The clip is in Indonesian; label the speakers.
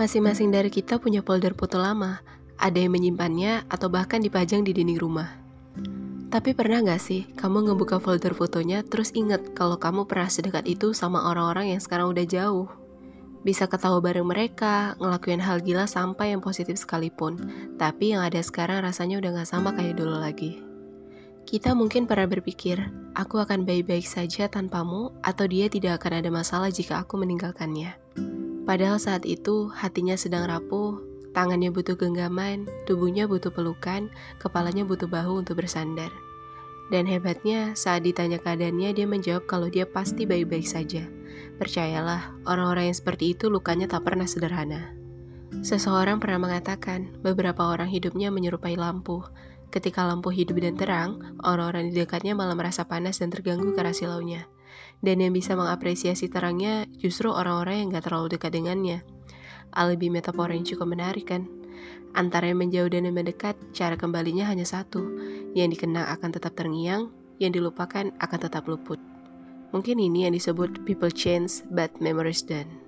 Speaker 1: Masing-masing dari kita punya folder foto lama, ada yang menyimpannya atau bahkan dipajang di dinding rumah. Tapi pernah gak sih kamu ngebuka folder fotonya terus inget kalau kamu pernah sedekat itu sama orang-orang yang sekarang udah jauh? Bisa ketawa bareng mereka, ngelakuin hal gila sampai yang positif sekalipun. Tapi yang ada sekarang rasanya udah gak sama kayak dulu lagi. Kita mungkin pernah berpikir, aku akan baik-baik saja tanpamu atau dia tidak akan ada masalah jika aku meninggalkannya. Padahal saat itu hatinya sedang rapuh, Tangannya butuh genggaman, tubuhnya butuh pelukan, kepalanya butuh bahu untuk bersandar. Dan hebatnya, saat ditanya keadaannya, dia menjawab kalau dia pasti baik-baik saja. Percayalah, orang-orang yang seperti itu lukanya tak pernah sederhana. Seseorang pernah mengatakan, beberapa orang hidupnya menyerupai lampu. Ketika lampu hidup dan terang, orang-orang di dekatnya malah merasa panas dan terganggu karena silaunya. Dan yang bisa mengapresiasi terangnya justru orang-orang yang gak terlalu dekat dengannya alibi metafora yang cukup menarik kan? Antara yang menjauh dan yang mendekat, cara kembalinya hanya satu. Yang dikenang akan tetap terngiang, yang dilupakan akan tetap luput. Mungkin ini yang disebut people change but memories done.